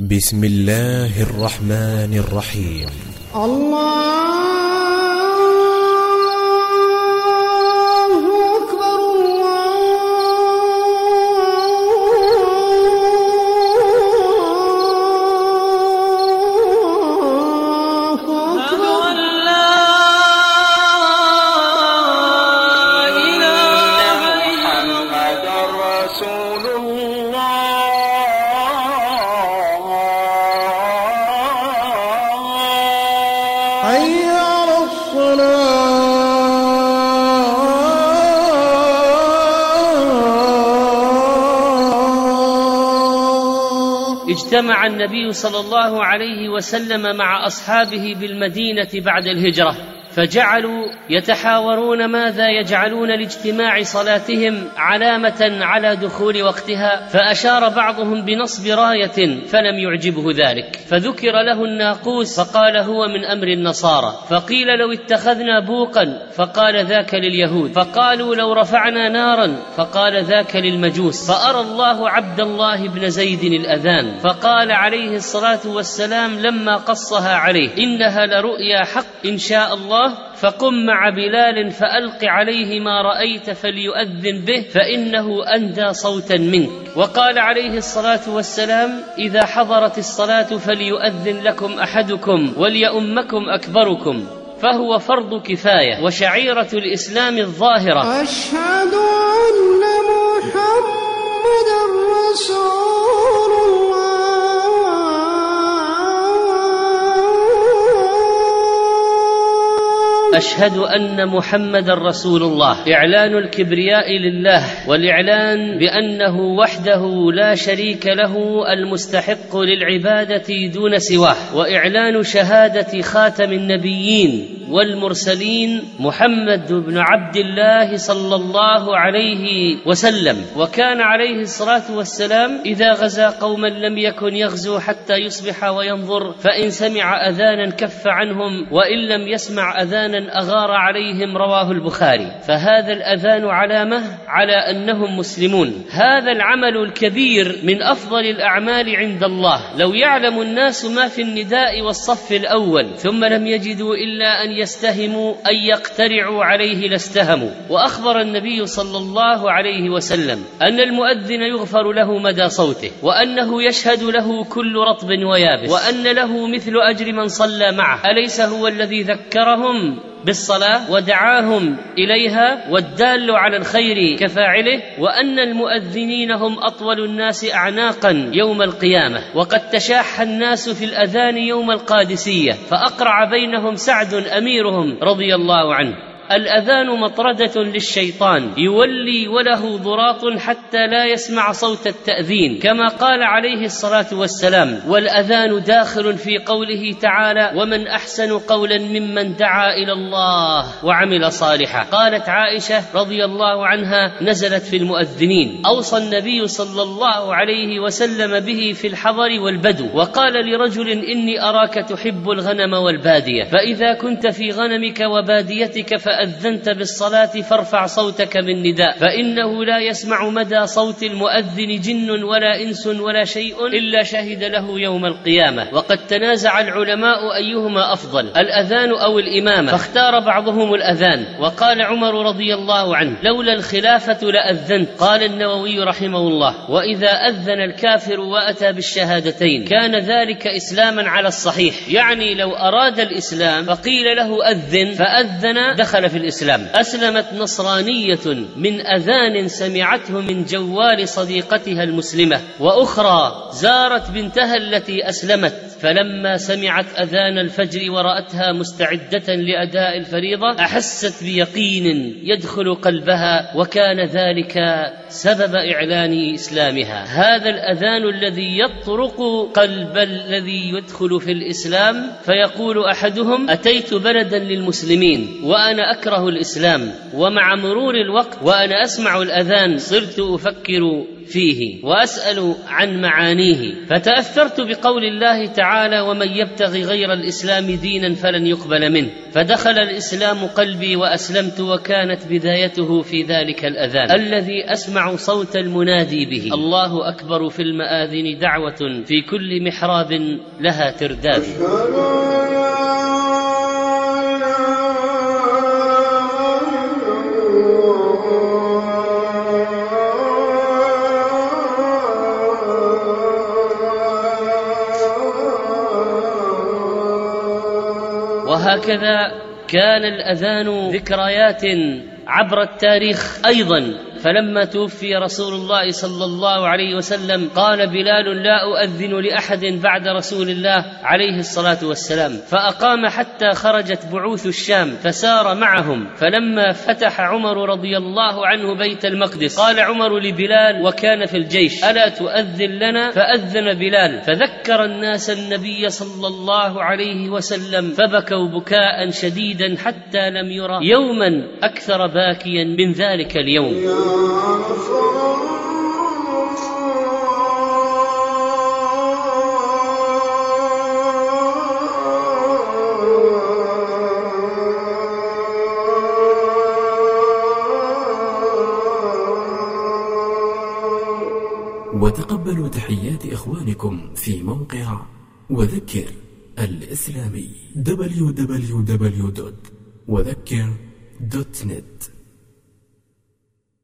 بسم الله الرحمن الرحيم. الله حي على الصلاة. اجتمع النبي صلى الله عليه وسلم مع أصحابه بالمدينة بعد الهجرة. فجعلوا يتحاورون ماذا يجعلون لاجتماع صلاتهم علامة على دخول وقتها فأشار بعضهم بنصب راية فلم يعجبه ذلك. فذكر له الناقوس فقال هو من أمر النصارى. فقيل لو اتخذنا بوقا فقال ذاك لليهود. فقالوا لو رفعنا نارا فقال ذاك للمجوس. فأرى الله عبد الله بن زيد الأذان فقال عليه الصلاة والسلام لما قصها عليه إنها لرؤيا حق إن شاء الله فقم مع بلال فألق عليه ما رأيت فليؤذن به فإنه أندى صوتا منك. وقال عليه الصلاة والسلام إذا حضرت الصلاة فليؤذن لكم أحدكم وليؤمكم أكبركم. فهو فرض كفاية وشعيرة الإسلام الظاهرة. أشهد أن محمدا رسول الله أشهد أن محمد رسول الله. إعلان الكبرياء لله والإعلان بأنه وحده لا شريك له المستحق للعبادة دون سواه. وإعلان شهادة خاتم النبيين والمرسلين محمد بن عبد الله صلى الله عليه وسلم. وكان عليه الصلاة والسلام إذا غزا قوما لم يكن يغزو حتى يصبح وينظر فإن سمع أذانا كف عنهم وإن لم يسمع أذانا أغار عليهم رواه البخاري. فهذا الأذان علامة على أنهم مسلمون. هذا العمل الكبير من أفضل الأعمال عند الله. لو يعلم الناس ما في النداء والصف الأول ثم لم يجدوا إلا أن يستهموا أن يقترعوا عليه لاستهموا. وأخبر النبي صلى الله عليه وسلم أن المؤذن يغفر له مدى صوته وأنه يشهد له كل رطب ويابس وأن له مثل أجر من صلى معه. أليس هو الذي ذكرهم؟ بالصلاة ودعاهم إليها والدال على الخير كفاعله وأن المؤذنين هم أطول الناس أعناقا يوم القيامة. وقد تشاح الناس في الأذان يوم القادسية فأقرع بينهم سعد أميرهم رضي الله عنه. الأذان مطردة للشيطان. يولي وله ضراط حتى لا يسمع صوت التأذين. كما قال عليه الصلاة والسلام والأذان داخل في قوله تعالى ومن أحسن قولا ممن دعا إلى الله وعمل صالحا. قالت عائشة رضي الله عنها نزلت في المؤذنين. أوصى النبي صلى الله عليه وسلم به في الحضر والبدو. وقال لرجل إني أراك تحب الغنم والبادية. فإذا كنت في غنمك وباديتك فأذنت بالصلاة فارفع صوتك بالنداء. فإنه لا يسمع مدى صوت المؤذن جن ولا إنس ولا شيء إلا شهد له يوم القيامة. وقد تنازع العلماء أيهما أفضل الأذان أو الإمامة؟ فاختار بعضهم الأذان. وقال عمر رضي الله عنه لولا الخلافة لأذنت. قال النووي رحمه الله وإذا أذن الكافر وأتى بالشهادتين كان ذلك إسلاما على الصحيح. يعني لو أراد الإسلام فقيل له أذن فأذن دخل في الإسلام. أسلمت نصرانية من أذان سمعته من جوال صديقتها المسلمة وأخرى زارت بنتها التي أسلمت. فلما سمعت أذان الفجر ورأتها مستعدة لأداء الفريضة أحست بيقين يدخل قلبها وكان ذلك سبب إعلان إسلامها. هذا الأذان الذي يطرق قلب الذي يدخل في الإسلام فيقول أحدهم أتيت بلدا للمسلمين وأنا أكره الإسلام ومع مرور الوقت وأنا أسمع الأذان صرت أفكر فيه وأسأل عن معانيه. فتأثرت بقول الله تعالى ومن يبتغي غير الإسلام دينا فلن يقبل منه فدخل الإسلام قلبي وأسلمت وكانت بدايته في ذلك الأذان. الذي أسمع صوت المنادي به. الله أكبر في المآذن دعوة في كل محراب لها ترداد. وهكذا كان الأذان ذكريات عبر التاريخ أيضا. فلما توفي رسول الله صلى الله عليه وسلم قال بلال لا أؤذن لأحد بعد رسول الله عليه الصلاة والسلام فأقام حتى خرجت بعوث الشام فسار معهم. فلما فتح عمر رضي الله عنه بيت المقدس قال عمر لبلال وكان في الجيش ألا تؤذن لنا؟ فأذن بلال. فذكر الناس النبي صلى الله عليه وسلم فبكوا بكاء شديدا حتى لم يرى يوما أكثر باكيا من ذلك اليوم. وتقبلوا تحيات إخوانكم في موقع وذكر الإسلامي www.وذكر.net